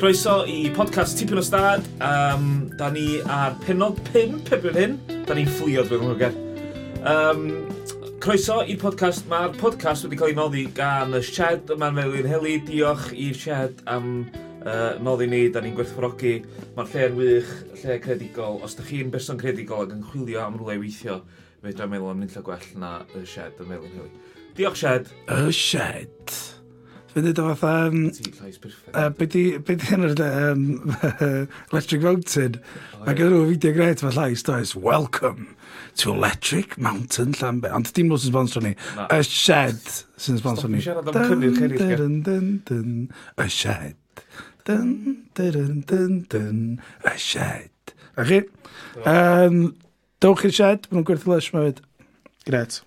Croeso i podcast Tipyn o Stad. Um, da ni ar penod 5 pebyn hyn. Da ni'n fflio drwy'r mhwyger. Um, croeso i'r podcast. Mae'r podcast wedi cael ei noddi gan y Shed yma'n Melin Heli. Diolch i'r Shed am uh, noddi ni. Da ni'n gwerthfrogi. Mae'r lle yn wych, lle credigol. Os da chi'n berson credigol ac yn chwilio am rhywle i weithio, fe dwi'n meddwl am nilla gwell na y Shed yn Melin Heli. Diolch Shed. Y Shed. Dwi'n dweud o fatha... Um, a beth di hyn o'r um, Electric Mountain? Mae gen nhw fideo gret fe llais, does? Welcome to Electric Mountain Llanbe. Ond dim nhw sy'n sponsor ni. Y Shed sy'n sponsor ni. Stop i siarad am cynnig Y Shed. Dyn, dyn, dyn, dyn, Y Shed. A chi? Um, dowch i'r Shed, maen nhw'n gwerthu lush ma fyd. Gret.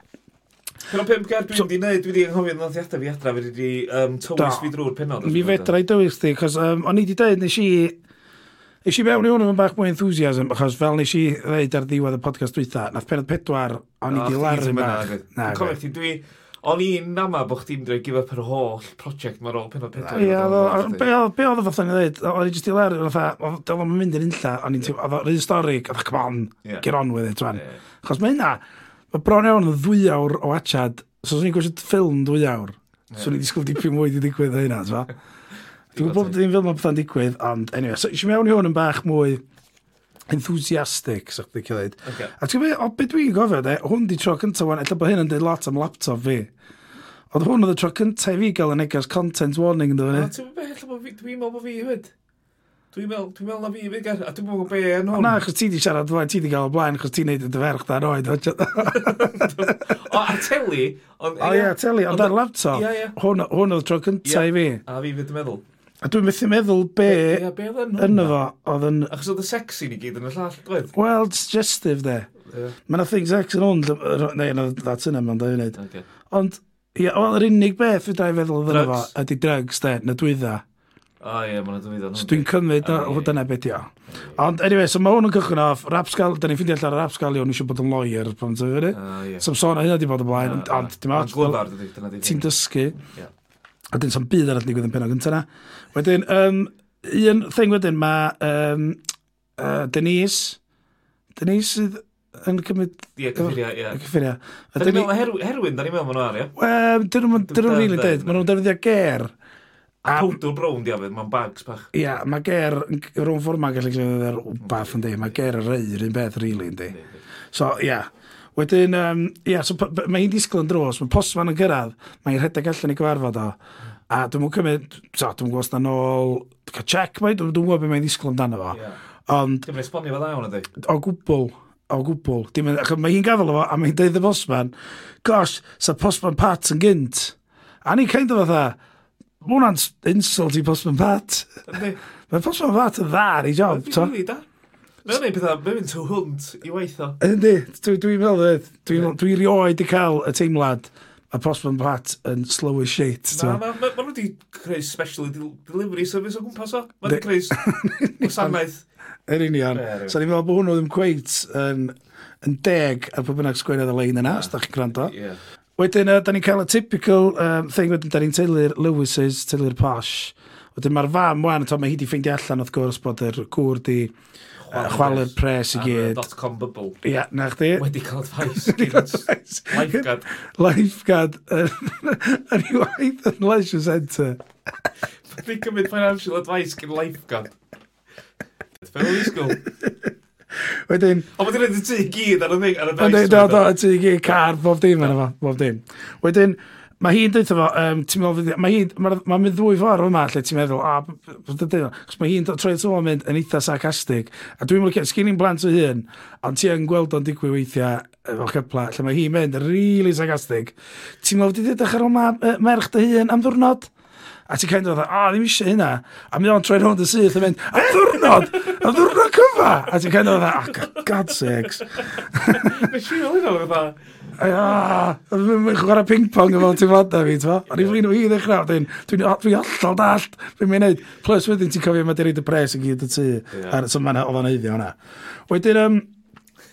Cyno pimp ger dwi'n di gwneud, dwi wedi anghofio ddoniadau fi adra, fi wedi um, tywys fi drwy'r penod. Mi fedra i dywys di, cos um, o'n i wedi dweud, nes i... Nes i mewn i hwn yn bach mwy enthusiasm, achos fel nes i ddeud ar ddiwedd y podcast dwytha, nath penod pedwar, o'n i wedi larym bach. Na, Cofio ti, dwi... O'n i'n nama bod chdi'n dweud give up yr holl prosiect mae'r ôl penod pedwar. Ie, be oedd y fath o'n i dweud? o'n i jyst i ler, oedd o'n mynd yn unlla, o'n i'n teimlo, oedd o'n rhywun stori, oedd o'n come on, get on with it, rwan. Chos mae hynna, mae bron iawn yn ddwy awr o wachad. So, swn i'n gwybod ffilm ddwy awr. So, i'n disgwyl dipyn mwy di digwydd o hynna, t'fa? Dwi'n gwybod bod ddim film o bethau'n digwydd, ond, anyway, so, eisiau mewn i hwn yn bach mwy enthusiastic, sa'ch so, di cylid. Okay. A ti'n gwybod, o beth dwi'n gofio, de, hwn di tro cyntaf wan, efallai bod hyn yn dweud lot am laptop fi. Oedd hwn oedd y tro cyntaf i fi gael yn egas content warning yn dweud. Ti'n gwybod beth, efallai bod fi, dwi'n meddwl bod fi hefyd. Dwi'n meddwl, dwi'n meddwl na fi fi gair, a dwi'n meddwl be yn hwn. Na, chos ti di siarad dweud, ti di gael o blaen, chos ti'n neud y dyferch da'n oed. o, a teli. O, ia, teli, ond ar laptop. Ia, ia. Hwn hwn oedd tro cyntaf i fi. A fi fydd yn meddwl. A dwi'n methu meddwl be, ia, be yno fo. Oedd yn... Achos oedd y sexy ni gyd yn y llall, dweud? Well, digestive, de. Yeah. Mae na things sex yn hwn, neu yna dat yna, mae'n dweud. Ond, ia, yr unig beth fydda i feddwl yno fo, ydy drugs, de, na dwydda. O ie, mae'n dweud o'n... So dwi'n cymryd na, o dyna beth ia. Ond, anyway, so mae hwn yn cychwyn off, rapsgal, da ni'n ffeindio allan ar rapsgal i o'n eisiau bod yn lawyer, pan ti'n fyny. So, sôn hynna di bod yn blaen, ond dim ots. Ti'n dysgu. A dyn sa'n byd arall digwydd yn penod gyntaf na. Wedyn, um, un thing wedyn, mae um, uh, Denise, Denise sydd yn cymryd... Ie, cyffuria, ie. Cyffuria. Herwyn, da ni'n meddwl ma'n ar, ie? Wel, dyn nhw'n rili dweud, maen nhw'n defnyddio ger. Ie. A powdl brown di afed, mae'n bags bach. Ia, yeah, mae ger, rhwng ffwrdd mae'n gallu gwneud ar wbath yn di, mae ger yr eir un beth rili really, yn di. So, ia. Yeah. Wedyn, um, ia, yeah, so, mae hi'n disgwyl yn dros, mae posman yn gyrraedd, mae'n rhedeg allan i gyfarfod o. A dwi'n mwyn cymryd, so, dwi'n gwybod sy'n ôl, dwi'n check mae, dwi'n gwybod beth mae'n disgwyl amdano fo. Yeah. Ond... Dwi'n esbonio fel awn ydy? O gwbl o gwbl. Dim, mae hi'n gafel o fo, a mae'n deud y bosman, gosh, sa'r postman Pat yn gynt. A ni'n kind of fatha, Mae hwnna'n insult i postman Pat. Mae postman Pat yn dda ar ei job, to. Really da. Mae'n gwneud pethau, mae'n mynd to hwnt i weitho. Yndi, dwi'n meddwl, dwi'n rioed i cael y teimlad a postman Pat yn slow as shit. Na, ma, ma, ma nhw wedi creu special delivery service o gwmpas o. Mae nhw wedi creu gwasanaeth. Yr union. So ni'n meddwl bod hwnnw ddim cweit yn, yn deg ar pob bynnag sgwenedd y lein yna, os da chi'n gwrando. Yeah. Wedyn, uh, da ni'n cael y typical um, thing, wedyn, da ni'n teulu'r Lewis's, teulu'r posh. Wedyn, mae'r fam, wan, to, mae hi di ffeindio allan, wrth gwrs, bod yr cwr di uh, chwalu'r pres i gyd. dot-com bubble. Ia, yeah, na chdi. Wedi cael advice. gyd- Lifeguard. Lifeguard yn yn ei waith yn leisure centre. Fi'n cymryd financial advice gyda lifeguard. Fel i sgwl. Wedyn... O, bod i'n rhaid i gyd ar y thing, ar y Ond dice. Do, do, ti gyd, car, bob dim yna fo, bob dim. Wedyn, mae hi'n dweud efo, um, ti'n meddwl, mae hi'n, mae'n ma mynd ddwy ffordd yma, lle ti'n meddwl, a, bod beth ydy, chos mae hi'n troi to yn mynd yn eitha sarcastig, a dwi'n meddwl, sgyn i'n blant o hun, ond ti yn gweld o'n digwy weithiau, efo cypla, lle mae hi'n mynd, really sarcastig, ti'n meddwl, di ddech ar o merch dy hun am ddwrnod? A ti'n kind of fatha, o, ddim eisiau hynna. A mynd o'n troi rhwnd y syth yn mynd, a ddwrnod, a ddwrnod cyfa. A ti'n kind of fatha, oh, god sakes. Mae'n siŵr o'n fatha. A, mae'n chwarae ping-pong efo ti'n fod fi, ti'n fod? Ond i flin o i ddechrau, dwi'n dwi dwi allol dallt, fi'n mynd neud. Plus, wedyn ti'n cofio, mae di reid y pres i gyd y tu, tŷ. So, mae'n oedd o'n eiddio hwnna. Wedyn, um,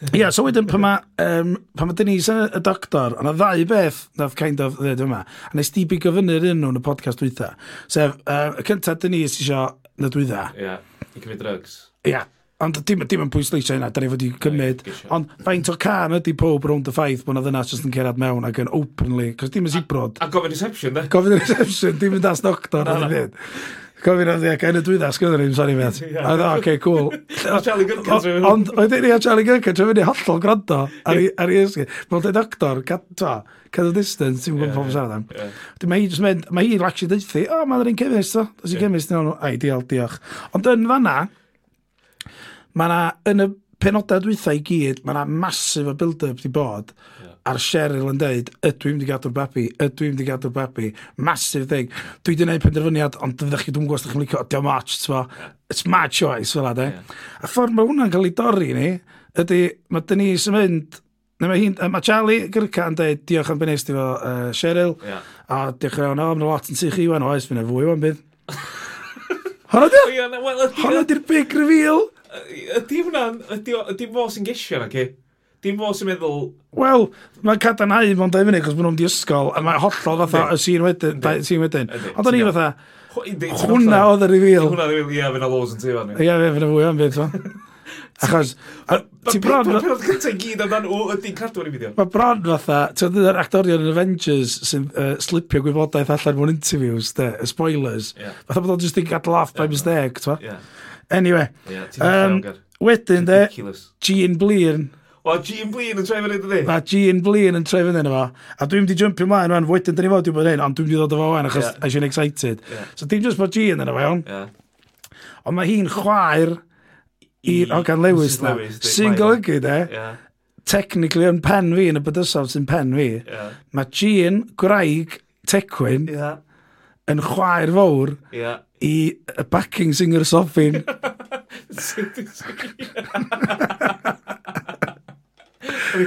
Ia, yeah, so wedyn pan mae um, pa ma Denise y, y doctor, ond y ddau beth nath kind of ddweud yma, a nes di bigo fyny'r un nhw'n y podcast dwytha. Sef, uh, y cyntaf Denise isio na dwytha. Ie, yeah, i cymryd drugs. Ia, yeah. ond dim, dim yn pwysleisio hynna, da ni fod i cymryd. Ond faint o can ydy pob rownd y ffaith bod na ddynas jyst yn cerad mewn ac yn openly, cos dim yn sibrod. A, a gofyn reception, de? Gofyn reception, dim yn das doctor. na, na. Gofyn oedd ac yn y dwyddas gyda ni'n sori met. A dda, oce, cool. Charlie Gyrca trwy Ond oedd ni a Charlie Gyrca trwy fyny hollol gwrando ar ei ysgu. Mae'n dweud doctor, cad o distance, ti'n gwybod pob sarad am. Mae hi, mae hi laxi deithi, o, mae'n un cymys, o. Os i chemist, ni'n o'n, ai, diolch, diolch. Ond yn fanna, mae yna, yn y penodau dwythau i gyd, mae yna masif o build-up di bod yeah. a'r Cheryl yn deud, ydw i'n mynd i gadw'r babi, ydw i'n mynd i gadw'r babi, masif thing. Dwi wedi gwneud penderfyniad, ond dydych chi, dwi'n gwybod ydych chi'n licio, diolch much, tfo. It's my choice, fel ade. Yeah. A ffordd mae hwnna'n cael ei dorri ni, ydy, mae Denise yn mynd, Na mae hi'n, mae Charlie Gyrca yn dweud, diolch am benest i fo uh, Cheryl, yeah. a diolch yn iawn, o, mae'n lot yn sych i wan, oes, mae'n fwy, wan, bydd. Hwna di'r big reveal! Ydy hwnna'n... Ydy fo sy'n gesio na ci? Dim fo sy'n meddwl... Wel, mae'n cadarnhau mewn dau funud, cos maen nhw'n di ysgol, a mae'n hollol fatha y sîn wedyn. Sîn wedyn. Ond o'n i fatha, hwnna oedd y reveal. Hwnna oedd y reveal, ia, fyna laws yn tu fan. Ie, Ia, fyna fwy am beth, Achos... Ti bron... Pan oedd cyntaf gyd amdan o ydy'n cadw ar y fideo? Mae bron fatha... Ti'n dweud yr actorion yn Avengers sy'n uh, slipio gwybodaeth allan mewn interviews, de, spoilers. Yeah. Fatha bod o'n just i gadal off by mistake, ti'n Anyway. Yeah, um, wedyn de, Gian Blin. O, Gene Blin yn trefyn hyn ydy? Na, Gian Blin yn trefyn hyn fo. A dwi'n di jumpio mlaen rwan, wedyn dyn ni fod i bod hyn, ond dwi'n di ddod o fo wan, achos yeah. eisiau'n excited. Yeah. So dim just bod Gian yna, iawn. Yeah. Ond mae hi'n chwaer i, i Ogan Lewis na. Sy'n golygu, de? Yeah technically yn pen fi, yn y bydysaf sy'n pen fi, yeah. mae Gian Graig Tecwyn yeah. yn chwaer fawr yeah i y backing singer Soffin. Yn y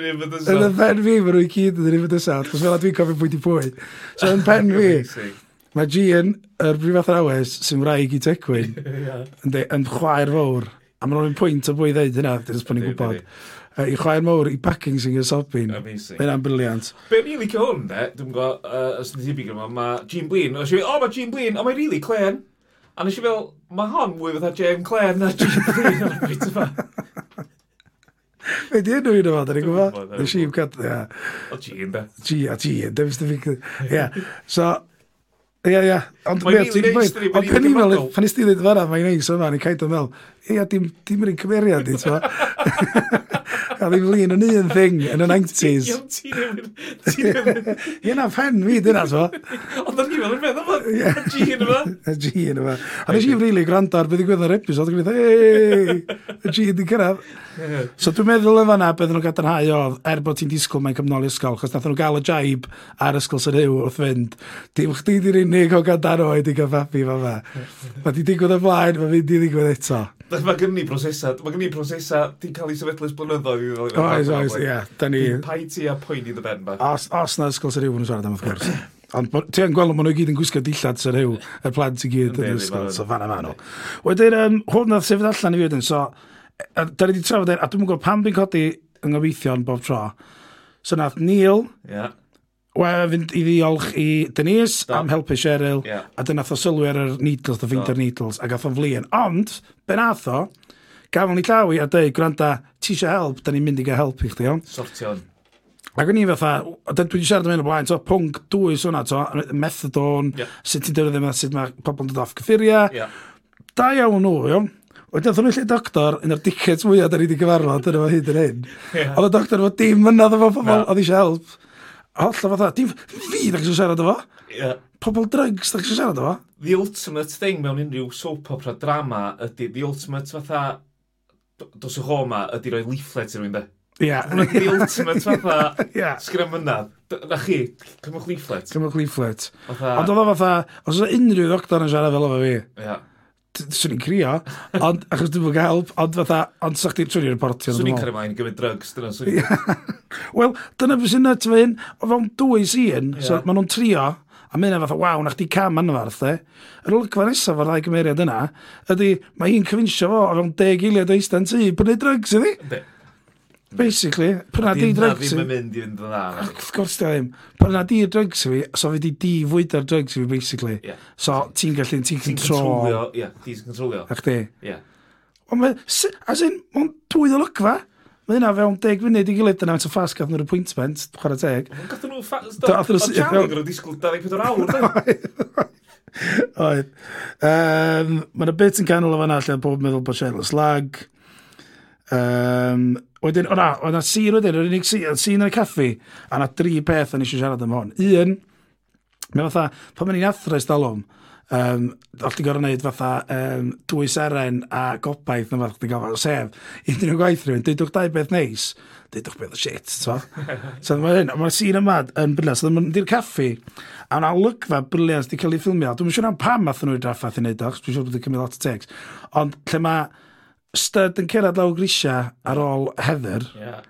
yn un fydd yn y pen fi, mae rwy'n cyd yn yr un fydd yn. Cos fel a dwi'n cofio pwy di pwy. So yn pen fi, mae Gian, yr brifath awes, sy'n wraig i Tecwyn, yn chwaer fawr. A mae'n rwy'n pwynt o bwy ddeud hynna, dyn nhw'n gwybod uh, i chwaer mawr, i backing sy'n gysobin. Amazing. Mae'n briliant. Be ni'n licio hwn, de, dwi'n gwybod, uh, os ydy'n tebyg yma, mae Jean Blin, o, oh, mae Jean Blin, o, oh, mae'n really clen. A nes i fel, mae hon mwy fatha Jane Clen na Jean Blin o'r bit yma. Fe di enw un yma, dyn ni'n gwybod? Nes i'n gad... O Jean, de. Jean, a Jean, de, fes dy Ia, so... Ia, ia. Ond mae ti'n gweud, ond pen i'n meddwl, pan ysdi ddweud fanna, mae'n neis yma, ni'n caid o'n meddwl, ia, dim yr un cymeriad, ti'n A ddim flin yn un thing yn y 90s. Ie, na, pen fi, dyna so. Ond o'n i fel yn meddwl, Y G yma. Y G yn yma. A nes i'n rili gwrando ar beth i gwedd ar episod, ac yn gwneud, hei, y G yn cyrraedd. So dwi'n meddwl yn fanna beth nhw'n gadarnhau oedd, er bod ti'n disgwyl mae'n cymnol i ysgol, chos nath nhw gael y jaib ar ysgol sy'n hyw wrth fynd. Dim chdi di'r unig o gadar oed i gyfabu fa fa. Mae di digwydd y blaen, mae fynd i ddigwydd eto. Mae gen ni brosesa, mae gen ni brosesa di cael ei sefydlus blynyddoedd i ddod. Oes, oes, ie. Pai ti a poeni dy ben ba. Os os na ysgol sy'n hyw yn siarad am, wrth gwrs. Ond ti yn gweld, maen nhw gyd yn gwisgo dillad sy'n rhyw, y plant i gyd yn ysgol, so fan yma nhw. Wedyn, um, hwn nath sefydd allan i fi wedyn, so, e, da ni wedi trafod e, a dwi'n gwybod pam fi'n codi yng ngobeithio'n bob tro. So nath Neil, yeah. Wel, fynd i ddiolch i Denise da. am helpu Cheryl, yeah. a dyna nath o sylwi ar yr needles, the finger needles, a gath o'n flin. Ond, be nath o, gafon ni llawi a dweud, gwranda, ti eisiau help, da ni'n mynd i gael help i chdi, iawn? Sortion. Ac o'n i fatha, dwi wedi siarad am hyn o blaen, to, pwnc dwys hwnna, to, methadone, yeah. sut ti'n dyrwydd yma, sut mae pobl yn dod off cyffuria. Yeah. Da iawn nhw, iawn. Wedyn oedd nhw'n lle doctor, un o'r dickheads mwyaf da ni wedi gyfarfod, dyna fo hyd yn hyn. Yeah. Oedd y doctor fo dim mynodd efo pobl, oedd eisiau help. Holl o fatha, dim fi da eisiau siarad efo. Yeah. Pobl drugs da eisiau siarad efo. The ultimate thing mewn unrhyw soap opera drama ydy, the ultimate fatha, dos o homa, ydy roi leaflet i rwy'n de. Ia. Hwna'n the ultimate fatha yeah. sgrym yna. Na chi, cymwch leaflet. Cymwch leaflet. Ond oedd o fatha, os oedd unrhyw ddoctor yn siarad fel efo fi, yeah. swn i'n crio, ond achos dwi'n bod help, ond fatha, ond sa'ch ti'n trwy'n reportio. Swn i'n cario mai'n gymryd drugs, dyna swn i'n... Wel, dyna beth sy'n nut fe hyn, o fewn dwy sy'n, un, so maen nhw'n trio, a mynd fatha, waw, na chdi cam anfarth, e. Yr olygfa nesaf o'r ddau gymeriad yna, ydy, mae hi'n cyfinsio fo o fewn deg eiliad o eistedd yn tŷ, brynu drugs iddi. Ynddi. Basically, pan na di drugs i... ddim yn mynd i fynd yn dda. Wrth gwrs di ddim. Pan di drugs i fi, so fi di di fwyd ar drugs i fi, basically. Yeah. So ti'n gallu, ti'n control. controlio, Ie, ti'n controlio. Ac di. Ie. Ond mae, as in, mae'n dwy ddolygfa. Mae hynna fewn deg munud i gilydd yna, mae'n ffas gath nhw'r appointment, chwarae teg. Gath nhw ffas, do, gath nhw'n siarad yn disgwyl 24 awr, Oedd. Um, Mae'n y bit yn canol o fanna lle bob meddwl bod Charlotte Slag. Um, Wedyn, o'na, o'na sir wedyn, yr unig sir, sir yn y caffi, a na dri peth yn eisiau siarad am hon. Un, mae fatha, pan mae'n i'n athres dalwm, um, allti gorau wneud fatha um, dwy seren a gobaith na fath ti'n gofod, sef, un dyn nhw'n gwaith rhywun, deudwch dau beth neis, deudwch beth o shit, so. so mae hyn, mae'r sîn yma yn briliant, so di'r caffi, a yna olygfa briliant di cael ei ffilmio, dwi'n siŵr am pam math nhw'n draffaeth i wneud o, dwi'n siŵr bod wedi cymryd lot o tegs, ond lle mae stud yn cerad lawr grisia ar ôl heather, yeah.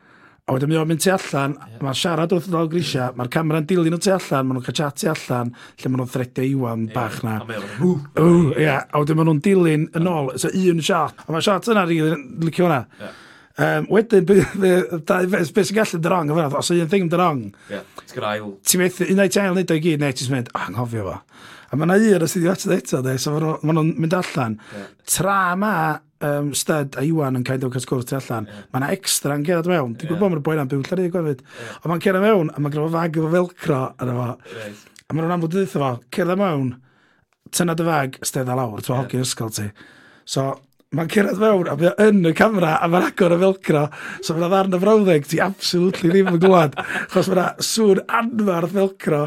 a wedyn mi o'n mynd tu allan, yeah. mae'n siarad wrth lawr grisia, mae'r camera'n dilyn o tu allan, maen nhw'n cael chat tu allan, lle maen nhw'n thredio iwan yeah. bach na. A, a wedyn maen nhw'n dilyn yn ôl, so un shot, a mae'r shot yna rili, licio hwnna. Yeah. Um, wedyn, beth sy'n gallu dy os yw un thing dy rong, ti'n methu, un o'i tael nid o'i gyd, neu ti'n mynd, oh, anghofio fo. A mae yna un os ydi atod eto, de, so maen nhw'n mynd allan. Yeah. Tra ma um, Stud a Iwan yn cael dewch sgwrs tu allan, yeah. mae yna extra yn gerad mewn. Dwi'n gwybod bod mae'r boi'n byw llarig gofyd. Yeah. Ond mae'n cerad mewn, a mae'n gyda fag efo felcro arno fo. Right. A maen nhw'n amlwg dweud fo, cerad mewn, tynad y fag, Sted a lawr, ti'n yeah. hogi'r ysgol ti. So, mae'n cyrraedd mewn, a mae yn y camera, a mae'n agor y felcro, so mae'n ddarn y frawddeg, ti absolutely ddim yn gwlad, chos mae'n sŵn anfarth felcro,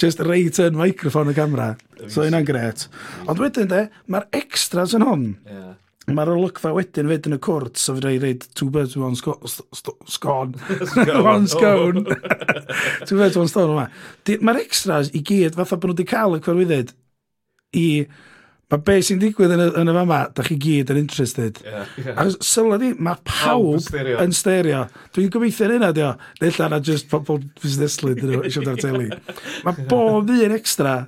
just reit yn microphone y camera. So yna'n gret. Ond wedyn de, mae'r extras yn hon. Yeah. Mae'r olygfa wedyn fyd yn y cwrt, so fydda i reid two birds with one scone. one scone. two birds with one stone yma. Mae'r extras i gyd, fatha bod nhw wedi cael y cwerwyddyd i Mae be sy'n digwydd yn y, yn y fama, da chi gyd yn interested. Yeah, yeah. A sylwad i, mae pawb stereo. yn stereo. Dwi'n gobeithio yn hynna, dio. Nella na just pobl busneslyd yn eisiau dar teli. Mae bob un extra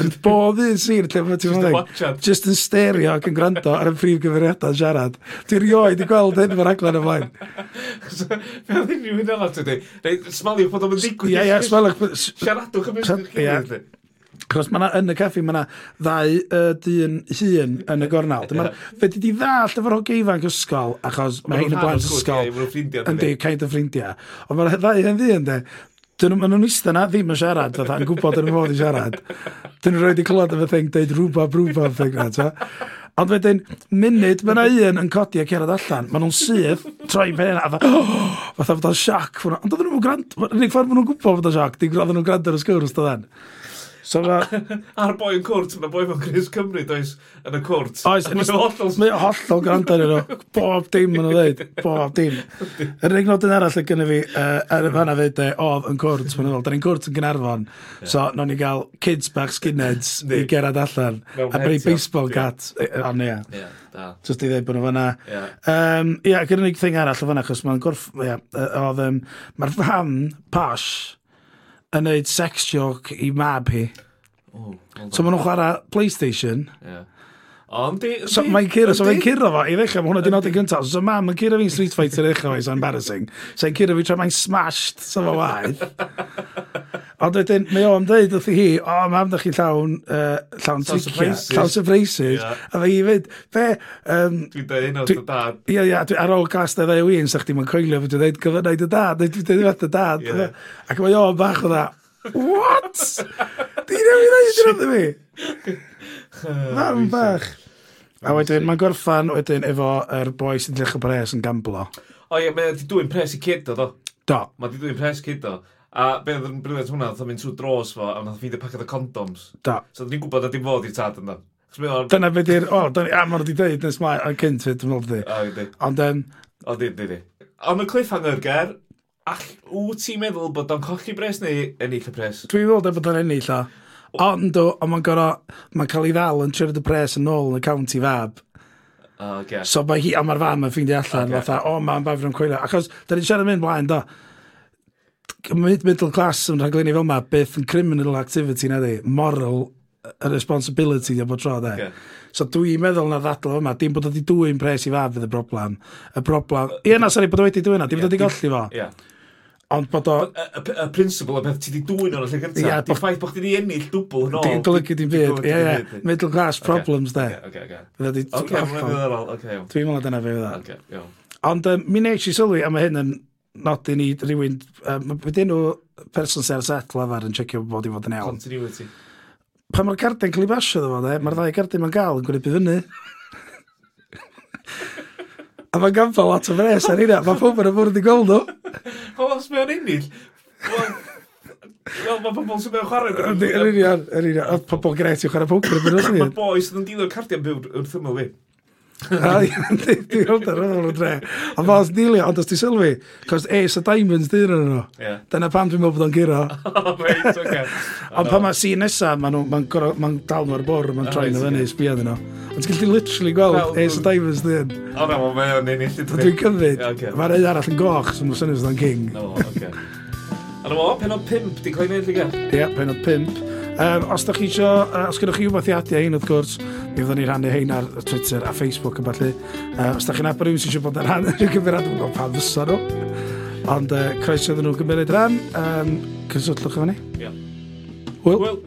yn bob un sy'n lle mae ti'n meddwl just yn stereo ac yn gwrando ar y prif gyfeiriadau siarad Dwi'n rioed i gweld hyn fo'r aglen ymlaen fe oedd unrhyw un yna ti'n dweud smaliwch bod o'n digwydd Ie, ie, smaliwch. siaradwch am ysgrifennu Cos mae yn y caffi, mae yna ddau uh, dyn hun yn y gornal. Dyma, fe di ddallt efo'r hogei ifanc ysgol, achos mae hyn yn blant ysgol. Yndi, caid o ffrindiau. Ond mae'r ddau yn ddyn, de. Dyn nhw'n nhw'n eistedd na ddim yn siarad, fatha, yn gwybod yn y modd i siarad. Dyn nhw'n rhoi di clywed efo thing, deud rhywbeth, rhywbeth, thing na, ta. Ond wedyn, munud, mae yna un yn codi a cerad allan, maen nhw'n sydd, troi pen a fatha, oh, fatha fod o'n siac. Ond oedden nhw'n gwrando, yn unig ffordd maen nhw'n gwybod fod o'n siac, di gwrando nhw'n gwrando ar y sgwrs, dydden. So ma... A'r boi yn cwrt, mae boi mewn Chris Cymru, does, yn y cwrt. Oes, mae'n hollol. Mae'n hollol gwrando ar nhw. Bob dim yn o ddeud, bob dim. Yr unig nodyn arall y gynnu fi, uh, ar y fanna fyd, oedd yn cwrt, mae'n dweud, Da ni'n cwrt yn Gynarfon, so no'n ni gael kids bach skinheads i gerad allan. A breu baseball cat. O, nea. Just i ddweud bod nhw fanna. Ie, um, yeah, gyda'r unig thing arall o fanna, chos mae'n gorff... Yeah, oedd... Um, Mae'r fam, Pash, yn neud sex joke i mab hi. Oh, well so maen nhw'n chwarae PlayStation. Yeah. Ond di... So mae'n curo, so mae'n curo fo, i ddechrau, mae hwnna di nodi gyntaf. So mam mae'n curo fi'n Street Fighter i ddechrau fo, so embarrassing. So mae'n curo fi tra mae'n smashed, so fo waith. Ond wedyn, mae o'n dweud wrth i hi, o, oh, mam, da chi llawn, uh, llawn tricia, llawn surprises. Yeah. A fe i fyd, fe... Um, dwi'n dweud hyn o'r dad. Ie, ie, ar ôl glas da ddau wyn, sa'ch ti'n mynd coelio, fyd dwi'n dweud gyfynnau dy dad, dwi'n dweud fath dy dad. Yeah. Ac mae o'n bach o dda, what? Di newid dweud yn nhw mi? Mam bach. A wedyn, mae'n gorffan wedyn efo yr boi sy'n ddechrau bres yn gamblo. O ie, mae wedi dwi'n pres i cyd o ddo. Do. Mae wedi dwi'n pres cyd o. A be oedd yn briliant hwnna, oedd o'n mynd trwy dros fo, a oedd ffeindio packet o condoms. Da. So dwi'n gwybod na dim fod i'r tad yna. Dyna beth i'r... o, dyna, a ma'n wedi dweud nes mae, yn cynt fyd, dwi'n meddwl di. O, di. Ond, um... O, di, di, di. Ond y cliffhanger, ger, all, wyt ti'n meddwl bod o'n colli bres neu ennill y pres? Dwi'n meddwl bod o'n ennill, o. Ond, o, ond mae'n gorau, mae'n cael ei ddal yn tryfod y pres yn ôl yn y county fab. O, ge. So mae hi, a mae'r fam yn ffeindio allan, okay. fatha, o, mae'n bafr yn coelio. Achos, da ni'n siarad mynd blaen, do mid middle class yn rhaglenni fel yma, beth yn criminal activity na di, moral a responsibility di o bod tro de. Yeah. So dwi'n meddwl na ddadl yma, dim bod wedi dwy'n pres i fad fydd y broblem. Y broblem... Ie na, sori, bod wedi dwy'n na, dim bod wedi golli fo. Yeah. Ond bod o... Y principle o beth ti di dwy'n o'r lle gyntaf. Yeah, Mae'r ffaith bod chdi di ennill dwbl yn ôl. Di'n golygu dim byd. Ie, ie. Middle class problems, de. Oce, oce, oce. Oce, Dwi'n meddwl dyna fe fydda. Ond mi wnes i sylwi, a mae hyn yn nodi ni rhywun, um, wedyn nhw person sy'n set lafar yn checio bod i fod yn iawn. Continuity. Pa mae'r garden cael ei basio ddefo, de, mae'r ddau garden mae'n gael yn gwneud fyny. a mae'n gamfa lot o fres ar hynna, mae pob yn y bwrdd i gweld nhw. Wel, os mae'n ennill, Wel, mae pobl sy'n mewn chwarae. Yn union, yn union. Oedd pobl gret i'w chwarae poker. Mae boys yn dilio'r cardiau byw wrth ymwyl fi. Dwi'n gweld ar ôl o dre. fa fel dilio, ond os ti sylwi, cos Ace a Diamonds dyn nhw. Yeah. Dyna pam dwi'n meddwl bod o'n giro. Ond pan mae sîn nesa, mae'n ma ma dal nhw'r bwr, mae'n troi na fyny, sbio ddyn nhw. Ond ti'n gallu literally gweld Ace a Diamonds dyn. O na, mae o'n un illi dyn. Dwi'n cyfyd. Mae'r ei arall yn goch, sy'n mwyn syniad o'n king. O, oce. Ar y mo, penod 5, di coen i'r Ie, penod pimp. Um, os da chi isio, uh, os gennych chi wbeth i wybathiadau ein wrth gwrs, mi fyddwn ni rhannu hein ar Twitter a Facebook yn falle. Uh, os da chi'n abod rhywun sy'n eisiau bod yn rhan yn gymryd, gymeriad, dwi'n gwybod pan fysa nhw. Ond uh, croeso iddyn nhw gymryd rhan, um, cysylltwch efo ni. Yeah. Hwyl. Hwyl.